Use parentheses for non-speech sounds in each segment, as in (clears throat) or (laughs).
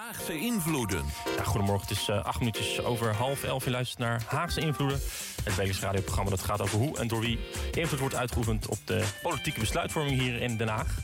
Haagse invloeden. Goedemorgen, het is uh, acht minuutjes over half elf. Je luistert naar Haagse invloeden. Het wekelijks radioprogramma dat gaat over hoe en door wie invloed wordt uitgeoefend op de politieke besluitvorming hier in Den Haag.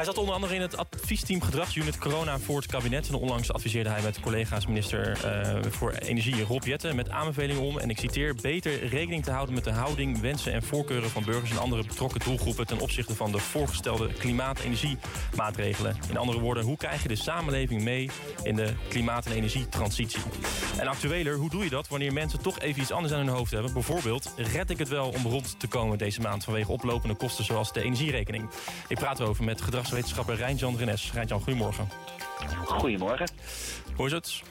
Hij zat onder andere in het adviesteam gedragsunit corona voor het kabinet. En onlangs adviseerde hij met collega's minister uh, voor Energie Rob Jetten met aanbevelingen om, en ik citeer, beter rekening te houden met de houding, wensen en voorkeuren van burgers en andere betrokken doelgroepen ten opzichte van de voorgestelde klimaat-energiemaatregelen. In andere woorden, hoe krijg je de samenleving mee in de klimaat- en energietransitie? En actueler, hoe doe je dat wanneer mensen toch even iets anders aan hun hoofd hebben? Bijvoorbeeld, red ik het wel om rond te komen deze maand vanwege oplopende kosten zoals de energierekening? Ik praat erover met gedrags wetenschapper Rijnjan Renes. Rijnjan, goedemorgen. Goedemorgen. Hoe is het?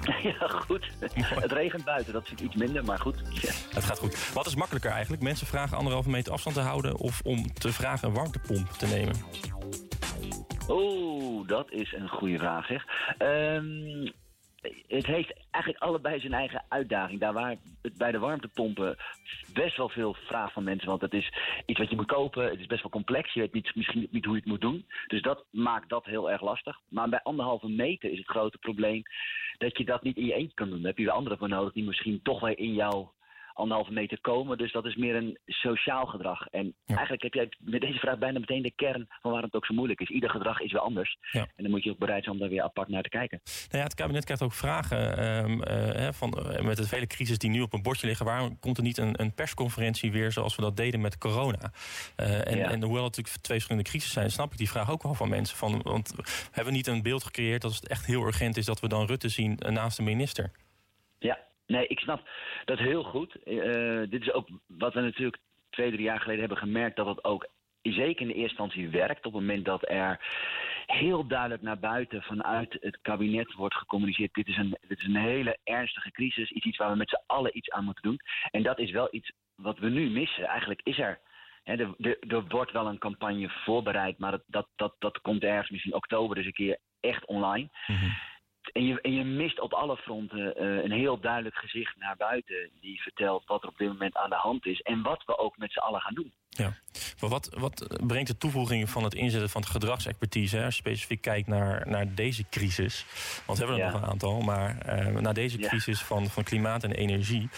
(laughs) Ja, goed. Het regent buiten, dat vind ik iets minder, maar goed. Ja. Het gaat goed. Wat is makkelijker eigenlijk? Mensen vragen anderhalve meter afstand te houden... of om te vragen een warmtepomp te nemen? Oeh, dat is een goede vraag, zeg. Um, het heeft eigenlijk allebei zijn eigen uitdaging. Daar waar het bij de warmtepompen best wel veel vraag van mensen. Want het is iets wat je moet kopen. Het is best wel complex. Je weet niet, misschien niet hoe je het moet doen. Dus dat maakt dat heel erg lastig. Maar bij anderhalve meter is het grote probleem dat je dat niet in je eentje kan doen. Daar heb je weer anderen voor nodig die misschien toch wel in jouw anderhalve meter komen. Dus dat is meer een sociaal gedrag. En eigenlijk heb jij met deze vraag bijna meteen de kern van waarom het ook zo moeilijk is. Ieder gedrag is weer anders. Ja. En dan moet je ook bereid zijn om daar weer apart naar te kijken. Nou ja, het kabinet krijgt ook vragen um, uh, van, uh, met de vele crisis die nu op een bordje liggen. Waarom komt er niet een, een persconferentie weer zoals we dat deden met corona? Uh, en, ja. en hoewel het natuurlijk twee verschillende crisis zijn, snap ik die vraag ook wel van mensen. Van, want hebben we niet een beeld gecreëerd dat het echt heel urgent is dat we dan Rutte zien naast de minister? Ja, Nee, ik snap dat heel goed. Uh, dit is ook wat we natuurlijk twee, drie jaar geleden hebben gemerkt... dat het ook zeker in de eerste instantie werkt. Op het moment dat er heel duidelijk naar buiten vanuit het kabinet wordt gecommuniceerd... dit is een, dit is een hele ernstige crisis, iets, iets waar we met z'n allen iets aan moeten doen. En dat is wel iets wat we nu missen. Eigenlijk is er... Er, wordt wel een campagne voorbereid, maar dat, dat, dat, dat komt ergens misschien oktober dus een keer echt online. Mm. En je, en je mist op alle fronten uh, een heel duidelijk gezicht naar buiten... die vertelt wat er op dit moment aan de hand is... en wat we ook met z'n allen gaan doen. Ja, maar wat, wat brengt de toevoeging van het inzetten van de gedragsexpertise... Hè, als je specifiek kijkt naar, naar deze crisis... want we hebben er ja. nog een aantal... maar uh, naar deze crisis ja. van, van klimaat en energie...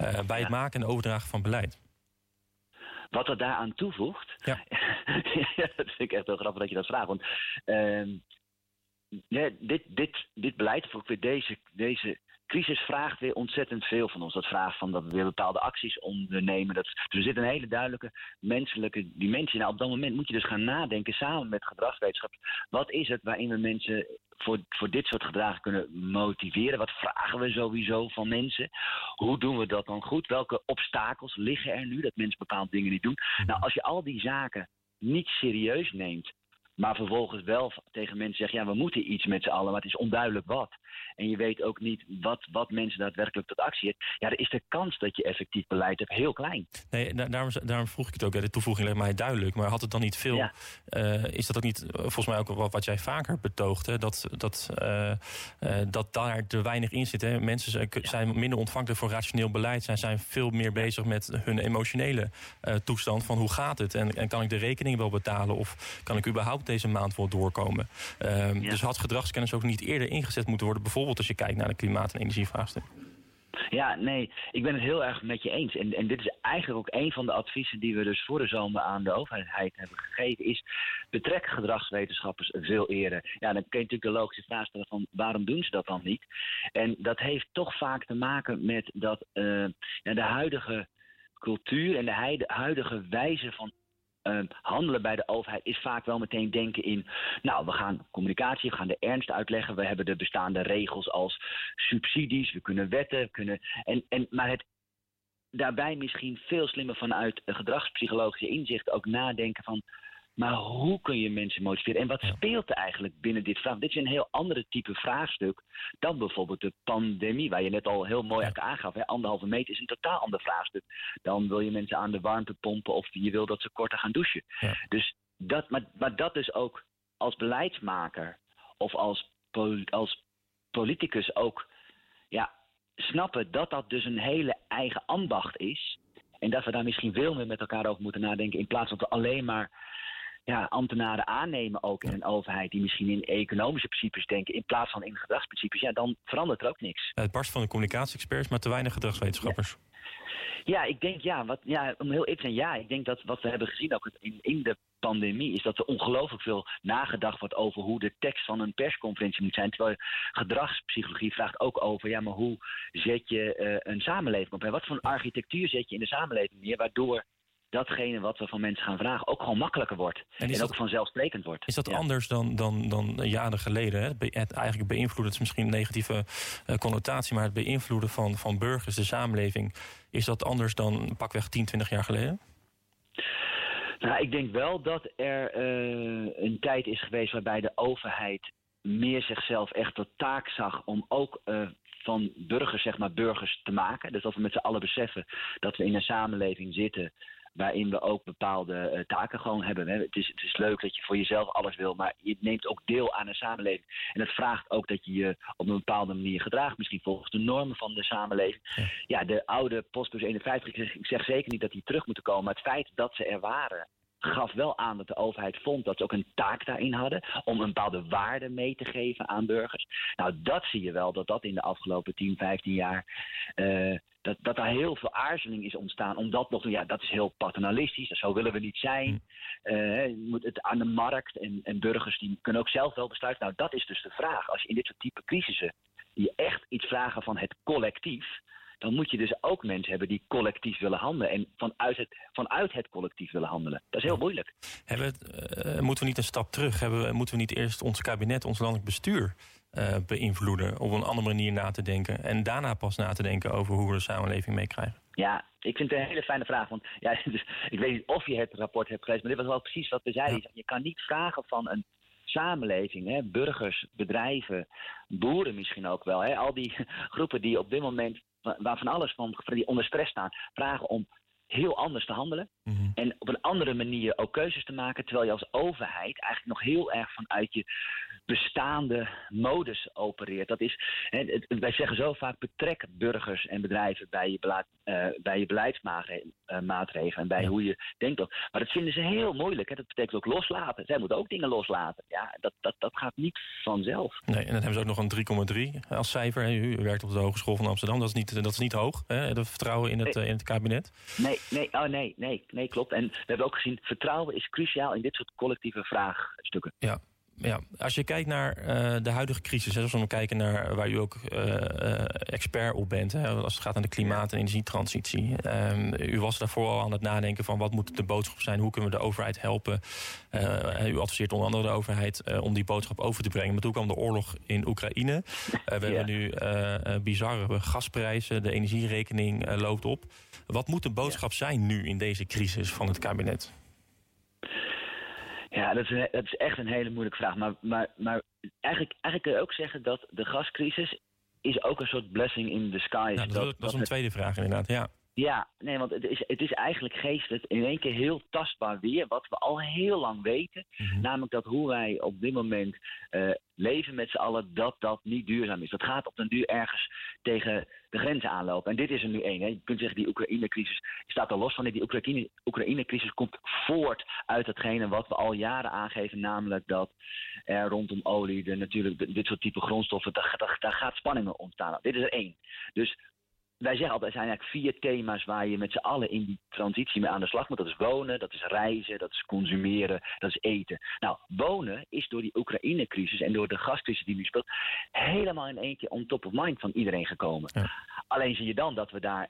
Uh, bij het maken en overdragen van beleid? Wat er daaraan toevoegt... (laughs) Ja. dat vind ik echt heel grappig dat je dat vraagt. Want ja, dit, dit, dit beleid, of ook weer deze, deze crisis vraagt weer ontzettend veel van ons. Dat vraagt van dat we weer bepaalde acties ondernemen. Dat, dus er zit een hele duidelijke menselijke dimensie. Nou, op dat moment moet je dus gaan nadenken samen met gedragswetenschap. Wat is het waarin we mensen voor, voor dit soort gedragen kunnen motiveren? Wat vragen we sowieso van mensen? Hoe doen we dat dan goed? Welke obstakels liggen er nu dat mensen bepaalde dingen niet doen? Nou, als je al die zaken niet serieus neemt maar vervolgens wel tegen mensen zeggen: ja, we moeten iets met z'n allen, maar het is onduidelijk wat. En je weet ook niet wat, wat mensen daadwerkelijk tot actie hebben. Ja, dan is de kans dat je effectief beleid hebt heel klein. Nee, daarom, daarom vroeg ik het ook. De toevoeging lijkt mij duidelijk. Maar had het dan niet veel. Ja. Uh, is dat ook niet, volgens mij ook wat, wat jij vaker betoogde? Dat, dat, uh, uh, dat daar te weinig in zit. Hè? Mensen zijn, zijn minder ontvankelijk voor rationeel beleid. Zij zijn veel meer bezig met hun emotionele toestand. Van hoe gaat het? En, en kan ik de rekening wel betalen? Of kan ik überhaupt deze maand wel doorkomen. Um, ja. Dus had gedragskennis ook niet eerder ingezet moeten worden... bijvoorbeeld als je kijkt naar de klimaat- en energievraagstuk? Ja, nee, ik ben het heel erg met je eens. En, en dit is eigenlijk ook een van de adviezen die we dus voor de zomer aan de overheid hebben gegeven, is betrek gedragswetenschappers veel eerder. Ja, dan kun je natuurlijk de logische vraag stellen van waarom doen ze dat dan niet? En dat heeft toch vaak te maken met dat uh, de huidige cultuur en de huidige wijze van uh, handelen bij de overheid is vaak wel meteen denken in... nou, we gaan communicatie, we gaan de ernst uitleggen... we hebben de bestaande regels als subsidies, we kunnen wetten... We kunnen, en, en, maar het daarbij misschien veel slimmer vanuit gedragspsychologische inzicht ook nadenken van... Maar hoe kun je mensen motiveren? En wat speelt er eigenlijk binnen dit vraag? Dit is een heel andere type vraagstuk dan bijvoorbeeld de pandemie, waar je net al heel mooi aangaf. Hè? Anderhalve meter is een totaal ander vraagstuk. Dan wil je mensen aan de warmte pompen of je wil dat ze korter gaan douchen. Ja. Dus dat, maar, maar dat dus ook als beleidsmaker of als, als politicus ook ja, snappen dat dat dus een hele eigen ambacht is. En dat we daar misschien veel meer met elkaar over moeten nadenken. In plaats van alleen maar ja, ambtenaren aannemen ook in een overheid die misschien in economische principes denken in plaats van in gedragsprincipes, ja, dan verandert er ook niks. Het barst van de communicatie-experts, maar te weinig gedragswetenschappers. Ja. ik denk ja, wat, ja, om heel eerlijk te zijn, ja, ik denk dat wat we hebben gezien ook in, in de pandemie is dat er ongelooflijk veel nagedacht wordt over hoe de tekst van een persconferentie moet zijn. Terwijl gedragspsychologie vraagt ook over, ja, maar hoe zet je uh, een samenleving op? En wat voor een architectuur zet je in de samenleving neer, waardoor datgene wat we van mensen gaan vragen ook gewoon makkelijker wordt. En, en ook vanzelfsprekend wordt. Is dat anders dan, dan, dan jaren geleden? Hè? Het eigenlijk beïnvloeden, het is misschien een negatieve uh, connotatie... maar het beïnvloeden van, van burgers, de samenleving... is dat anders dan pakweg 10, 20 jaar geleden? Nou, ik denk wel dat er uh, een tijd is geweest waarbij de overheid meer zichzelf echt tot taak zag om ook uh, van burgers, zeg maar, burgers te maken. Dus dat we met z'n allen beseffen dat we in een samenleving zitten waarin we ook bepaalde uh, taken gewoon hebben. Hè. Het, is, het is leuk dat je voor jezelf alles wil, maar je neemt ook deel aan een samenleving. En dat vraagt ook dat je je op een bepaalde manier gedraagt, misschien volgens de normen van de samenleving. Ja, de oude postbus 51, ik zeg, ik zeg zeker niet dat die terug moeten komen, maar het feit dat ze er waren gaf wel aan dat de overheid vond dat ze ook een taak daarin hadden om een bepaalde waarde mee te geven aan burgers. Nou, dat zie je wel, dat dat in de afgelopen 10, 15 jaar, uh, dat, dat daar heel veel aarzeling is ontstaan. Omdat nog, ja, dat is heel paternalistisch, zo willen we niet zijn. Uh, moet het aan de markt en, en burgers die kunnen ook zelf wel besluiten. Nou, dat is dus de vraag. Als je in dit soort type crisissen, die echt iets vragen van het collectief, dan moet je dus ook mensen hebben die collectief willen handelen. En vanuit het, vanuit het collectief willen handelen. Dat is heel moeilijk. Hebben uh, moeten we niet een stap terug? Hebben, moeten we niet eerst ons kabinet, ons landelijk bestuur uh, beïnvloeden... op een andere manier na te denken... en daarna pas na te denken over hoe we de samenleving meekrijgen? Ja, ik vind het een hele fijne vraag. Want ja, (laughs) dus, ik weet niet of je het rapport hebt gelezen... maar dit was wel precies wat we zeiden. Ja. Je kan niet vragen van een samenleving, hè, burgers, bedrijven, boeren misschien ook wel. Hè, al die (laughs) groepen die op dit moment waarvan alles van, die onder stress staan, vragen om heel anders te handelen. Mhm. En op een andere manier ook keuzes te maken. Terwijl je als overheid eigenlijk nog heel erg vanuit je bestaande modus opereert. Dat is, hè, wij zeggen zo vaak betrek burgers en bedrijven bij je, beleid, uh, bij je beleidsmaatregelen en bij hoe je denkt. Maar dat vinden ze heel moeilijk. Hè. Dat betekent ook loslaten. Zij moeten ook dingen loslaten. Ja, dat, dat, dat gaat niet vanzelf. Nee, en dan hebben ze ook nog een 3,3 als cijfer. U werkt op de Hogeschool van Amsterdam. Dat is niet, dat is niet hoog, hè, dat vertrouwen in het, in het kabinet. Nee, nee, oh, nee, nee, nee, klopt. En we hebben ook gezien, vertrouwen is cruciaal in dit soort collectieve vraagstukken. Ja, ja, als je kijkt naar uh, de huidige crisis, hè, als we kijken naar waar u ook uh, uh, expert op bent, hè, als het gaat aan de klimaat- en energietransitie. Um, u was daarvoor al aan het nadenken van wat moet de boodschap zijn, hoe kunnen we de overheid helpen. u adviseert onder andere de overheid om die boodschap over te brengen. Maar toen kwam de oorlog in Oekraïne. we ja. hebben nu bizarre gasprijzen, de energierekening loopt op. Wat moet de boodschap zijn nu in deze crisis van het kabinet? Ja, dat is, dat is echt een hele moeilijke vraag. Maar, maar, maar eigenlijk, eigenlijk kun je ook zeggen dat de gascrisis is ook een soort blessing in the sky. Ja, dat, dat, is een tweede vraag inderdaad, ja. Ja, nee, want het is, het is eigenlijk geestelijk in één keer heel tastbaar weer wat we al heel lang weten. Mhm. Namelijk dat hoe wij op dit moment uh, leven met z'n allen, dat dat niet duurzaam is. Dat gaat op den duur ergens tegen de grenzen aanlopen. En dit is er nu één. Je kunt zeggen, die Oekraïne-crisis staat er los van. Die Oekraïne-crisis komt voort uit datgene wat we al jaren aangeven. Namelijk dat er rondom olie, de, natuurlijk dit soort type grondstoffen, daar, daar, daar gaat spanningen ontstaan. Dit is er één. Dus wij zeggen altijd, er zijn eigenlijk vier thema's waar je met z'n allen in die transitie mee aan de slag moet. Dat is wonen, dat is reizen, dat is consumeren, dat is eten. Nou, wonen is door die Oekraïne-crisis en door de gascrisis die nu speelt, helemaal in één keer on top of mind van iedereen gekomen. Alleen zie je dan dat we daar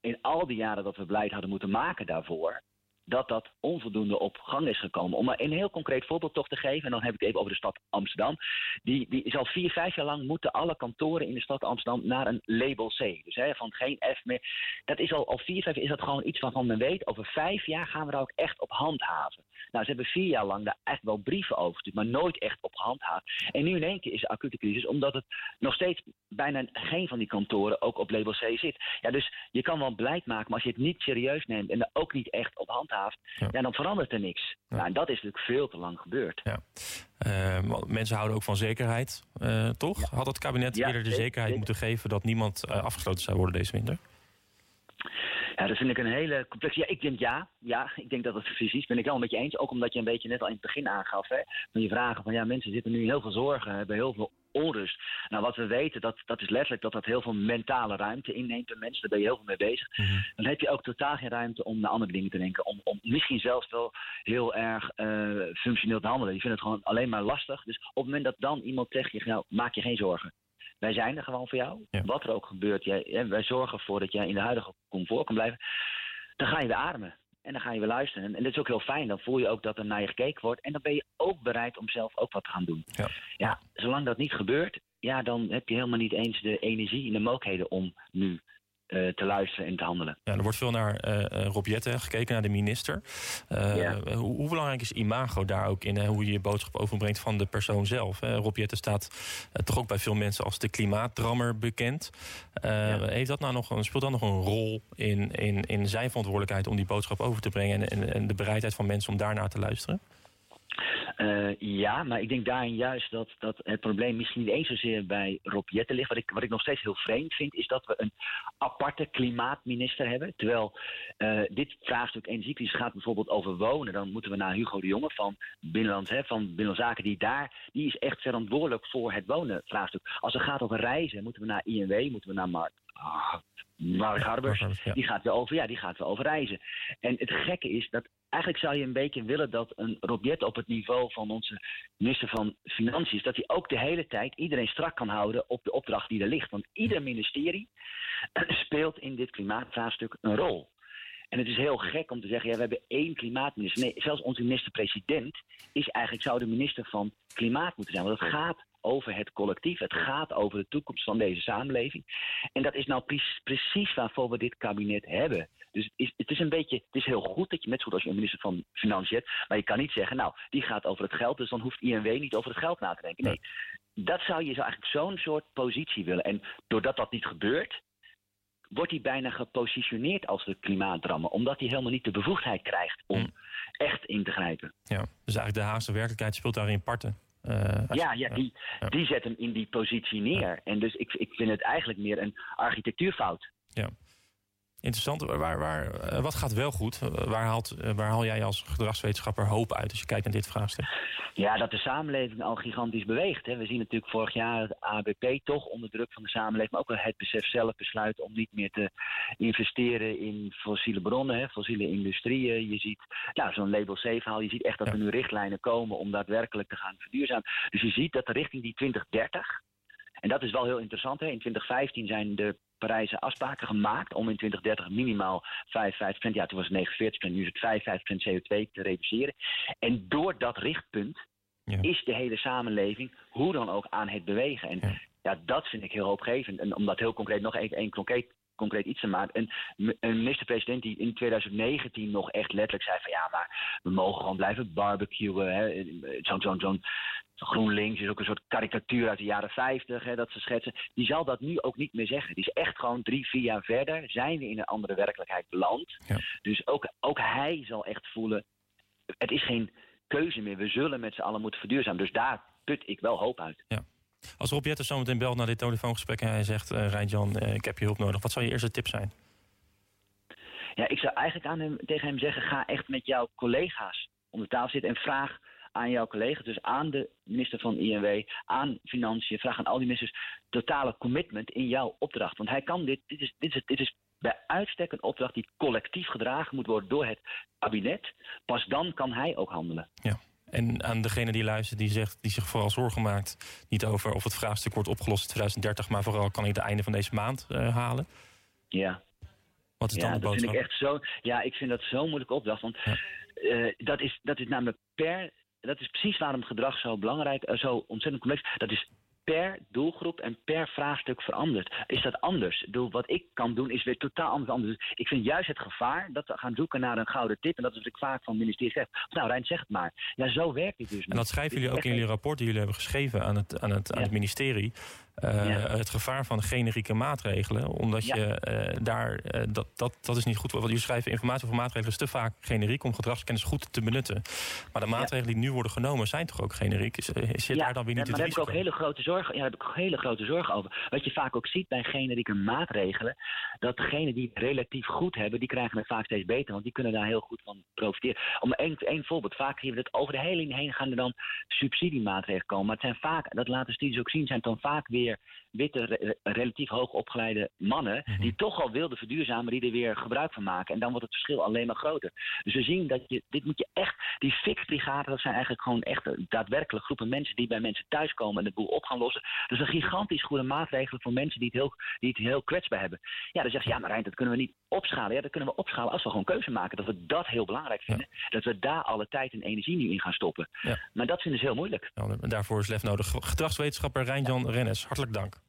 in al die jaren dat we beleid hadden moeten maken daarvoor, dat dat onvoldoende op gang is gekomen. Om maar een heel concreet voorbeeld toch te geven, en dan heb ik het even over de stad Amsterdam. Die, die is al vier, vijf jaar lang moeten alle kantoren in de stad Amsterdam naar een label C. Dus hè, van geen F meer. Dat is al, al vier, vijf is dat gewoon iets waarvan men weet, over vijf jaar gaan we daar ook echt op handhaven. Nou, ze hebben vier jaar lang daar echt wel brieven over gestuurd, maar nooit echt op gehandhaafd. En nu in één keer is de acute crisis, omdat het nog steeds bijna geen van die kantoren ook op label C zit. Ja, dus je kan wel beleid maken, maar als je het niet serieus neemt en er ook niet echt op handhaaft, ja. dan verandert er niks. Nou, en dat is natuurlijk veel te lang gebeurd. Ja. Uh, mensen houden ook van zekerheid, uh, toch? Had het kabinet eerder de zekerheid moeten geven dat niemand uh, afgesloten zou worden deze winter? Ja, dat vind ik een hele complexe. Ja, ik denk ja. Ja, ik denk dat het precies ben ik wel een beetje eens. Ook omdat je een beetje net al in het begin aangaf. Hè, van je vragen van ja, mensen zitten nu heel veel zorgen, hebben heel veel onrust. Nou, wat we weten, dat, dat is letterlijk dat dat heel veel mentale ruimte inneemt bij mensen. Daar ben je heel veel mee bezig. Mhm. Dan heb je ook totaal geen ruimte om naar andere dingen te denken. Om, om misschien zelfs wel heel erg eh, functioneel te handelen. Je vindt het gewoon alleen maar lastig. Dus op het moment dat dan iemand zegt je, nou, maak je geen zorgen. Wij zijn er gewoon voor jou. Ja. Wat er ook gebeurt, jij, wij zorgen ervoor dat jij in de huidige comfort kan blijven. Dan ga je weer ademen. En dan ga je weer luisteren. En, dat is ook heel fijn. Dan voel je ook dat er naar je gekeken wordt. En dan ben je ook bereid om zelf ook wat te gaan doen. Ja. ja zolang dat niet gebeurt, ja, dan heb je helemaal niet eens de energie en de mogelijkheden om nu te luisteren en te handelen. Ja, er wordt veel naar eh eh, Rob Jetten gekeken, naar de minister. Eh, Ja. hoe, hoe belangrijk is imago daar ook in? Hè? Hoe je je boodschap overbrengt van de persoon zelf? Hè? Rob Jetten staat eh, toch ook bij veel mensen als de klimaatdrammer bekend. Eh, Ja. heeft dat nou nog een, speelt dat nog een rol in, in, in zijn verantwoordelijkheid om die boodschap over te brengen en, en, en de bereidheid van mensen om daarnaar te luisteren? Eh, ja, maar ik denk daarin juist dat, dat het probleem misschien niet eens zozeer bij Rob Jetten ligt. Wat ik, wat ik nog steeds heel vreemd vind, is dat we een aparte klimaatminister hebben. Terwijl eh, dit vraagstuk energiecrisis gaat bijvoorbeeld over wonen. Dan moeten we naar Hugo de Jonge van Binnenland, hè, van Binnenlandse Zaken. Die daar, die is echt verantwoordelijk voor het wonen vraagstuk. Als het gaat over reizen, moeten we naar INW, moeten we naar Mark. Mark Harbers. Ja. Die gaat weer over, ja, die gaat weer over reizen. En het gekke is dat eigenlijk zou je een beetje willen dat een Robjet op het niveau van onze minister van Financiën dat hij ook de hele tijd iedereen strak kan houden op de opdracht die er ligt. Want ieder ministerie (clears throat) speelt in dit klimaatvraagstuk een rol. En het is heel gek om te zeggen, ja, we hebben één klimaatminister. Nee, zelfs onze minister-president is eigenlijk, zou de minister van Klimaat moeten zijn. Want het gaat over het collectief. Het gaat over de toekomst van deze samenleving. En dat is nou pre- precies waarvoor we dit kabinet hebben. Dus het is, het is een beetje, het is heel goed dat je net zo goed als je een minister van Financiën hebt. Maar je kan niet zeggen, nou, die gaat over het geld, dus dan hoeft INW niet over het geld na te denken. Nee, dat zou je eigenlijk zo'n soort positie willen. En doordat dat niet gebeurt, wordt hij bijna gepositioneerd als de klimaatdrammer. Omdat hij helemaal niet de bevoegdheid krijgt om Hmm. echt in te grijpen. Ja. Dus eigenlijk de Haagse werkelijkheid speelt daarin parten. Als- Ja, ja, die, Ja. die zet hem in die positie neer. En dus ik, ik vind het eigenlijk meer een architectuurfout. Interessant. Waar, waar, eh, wat gaat wel goed? Eh, Waar, haalt, eh, waar haal jij als gedragswetenschapper hoop uit als je kijkt naar dit vraagstuk? Ja, dat de samenleving al gigantisch beweegt. Hè. We zien natuurlijk vorig jaar het ABP toch onder druk van de samenleving. Maar ook het besef zelf besluit om niet meer te investeren in fossiele bronnen, hè, fossiele industrieën. Je ziet nou, zo'n label C-verhaal. Je ziet echt dat Ja. er nu richtlijnen komen om daadwerkelijk te gaan verduurzamen. Dus je ziet dat de richting die 2030. En dat is wel heel interessant. Hè. In 2015 zijn de Parijse afspraken gemaakt om in 2030 minimaal 55%, ja toen was het 49%, nu is het 55% CO2 te reduceren. En door dat richtpunt Ja. is de hele samenleving hoe dan ook aan het bewegen. En Ja. ja, dat vind ik heel hoopgevend. En om dat heel concreet nog even één concreet, concreet iets te maken. Een, een minister-president die in 2019 nog echt letterlijk zei van ja, maar we mogen gewoon blijven barbecuen. Zo'n zo'n zo'n GroenLinks is ook een soort karikatuur uit de jaren 50 hè, dat ze schetsen. Die zal dat nu ook niet meer zeggen. Die is echt gewoon drie, vier jaar verder zijn we in een andere werkelijkheid beland. Ja. Dus ook, ook hij zal echt voelen, het is geen keuze meer. We zullen met z'n allen moeten verduurzamen. Dus daar put ik wel hoop uit. Als Rob Jetten zometeen belt naar dit telefoongesprek en hij zegt... eh Rijn-Jan, eh, ik heb je hulp nodig. Wat zou je eerste tip zijn? Ja, ik zou eigenlijk aan hem, tegen hem zeggen: ga echt met jouw collega's om de tafel zitten en vraag aan jouw collega's, dus aan de minister van INW, aan Financiën, vraag aan al die ministers totale commitment in jouw opdracht. Want hij kan dit, dit is, dit is, dit is bij uitstek een opdracht die collectief gedragen moet worden door het kabinet. Pas dan kan hij ook handelen. En aan degene die luistert, die, zegt, die zich vooral zorgen maakt... niet over of het vraagstuk wordt opgelost in 2030... maar vooral kan hij het einde van deze maand eh, halen. Ja. Wat is dan Ja, de dat vind boodschap? ik echt zo. Ja, ik vind dat zo'n moeilijke opdracht. Want Ja. eh, dat, is, dat is namelijk per. Dat is precies waarom gedrag zo belangrijk, eh, zo ontzettend complex. Dat is per doelgroep en per vraagstuk veranderd. Is dat anders? Ik bedoel, wat ik kan doen is weer totaal anders. anders. Dus ik vind juist het gevaar dat we gaan zoeken naar een gouden tip. En dat is wat ik vaak van het ministerie zeg. Nou, Rijn, zeg het maar. Ja, zo werkt het dus. En dat schrijven jullie ook in jullie rapport die jullie hebben geschreven aan het, aan het, aan het ministerie. Het gevaar van generieke maatregelen. Omdat je daar, dat, dat, dat is niet goed. Want je schrijft informatie over maatregelen is te vaak generiek om gedragskennis goed te benutten. Maar de maatregelen die nu worden genomen zijn toch ook generiek? Is, zit daar dan weer niet ja, maar daar heb ik ook hele grote zorgen. Ja, daar heb ik ook hele grote zorgen over. Wat je vaak ook ziet bij generieke maatregelen, dat degenen die het relatief goed hebben, die krijgen het vaak steeds beter, want die kunnen daar heel goed van profiteren. Om één, één voorbeeld, vaak zien we dat over de hele heen gaan er dan subsidiemaatregelen komen. Maar het zijn vaak, dat laten studies ook zien, zijn dan vaak weer witte, relatief hoog opgeleide mannen, mhm. die toch al wilden verduurzamen, die er weer gebruik van maken. En dan wordt het verschil alleen maar groter. Dus we zien dat je, dit moet je echt, die fixbrigade, dat zijn eigenlijk gewoon echt daadwerkelijk groepen mensen die bij mensen thuiskomen en de boel op gaan lossen. Dat is een gigantisch goede maatregel voor mensen die het heel, die het heel kwetsbaar hebben. Ja, dan zeg je, ja maar Rijn, dat kunnen we niet opschalen. Ja, dat kunnen we opschalen als we gewoon keuze maken. Dat we dat heel belangrijk vinden. Dat we daar alle tijd en energie nu in gaan stoppen. Ja. Maar dat vinden ze heel moeilijk. daarvoor is lef nodig. Gedragswetenschapper Rijn-Jan Rennes, hartelijk dank.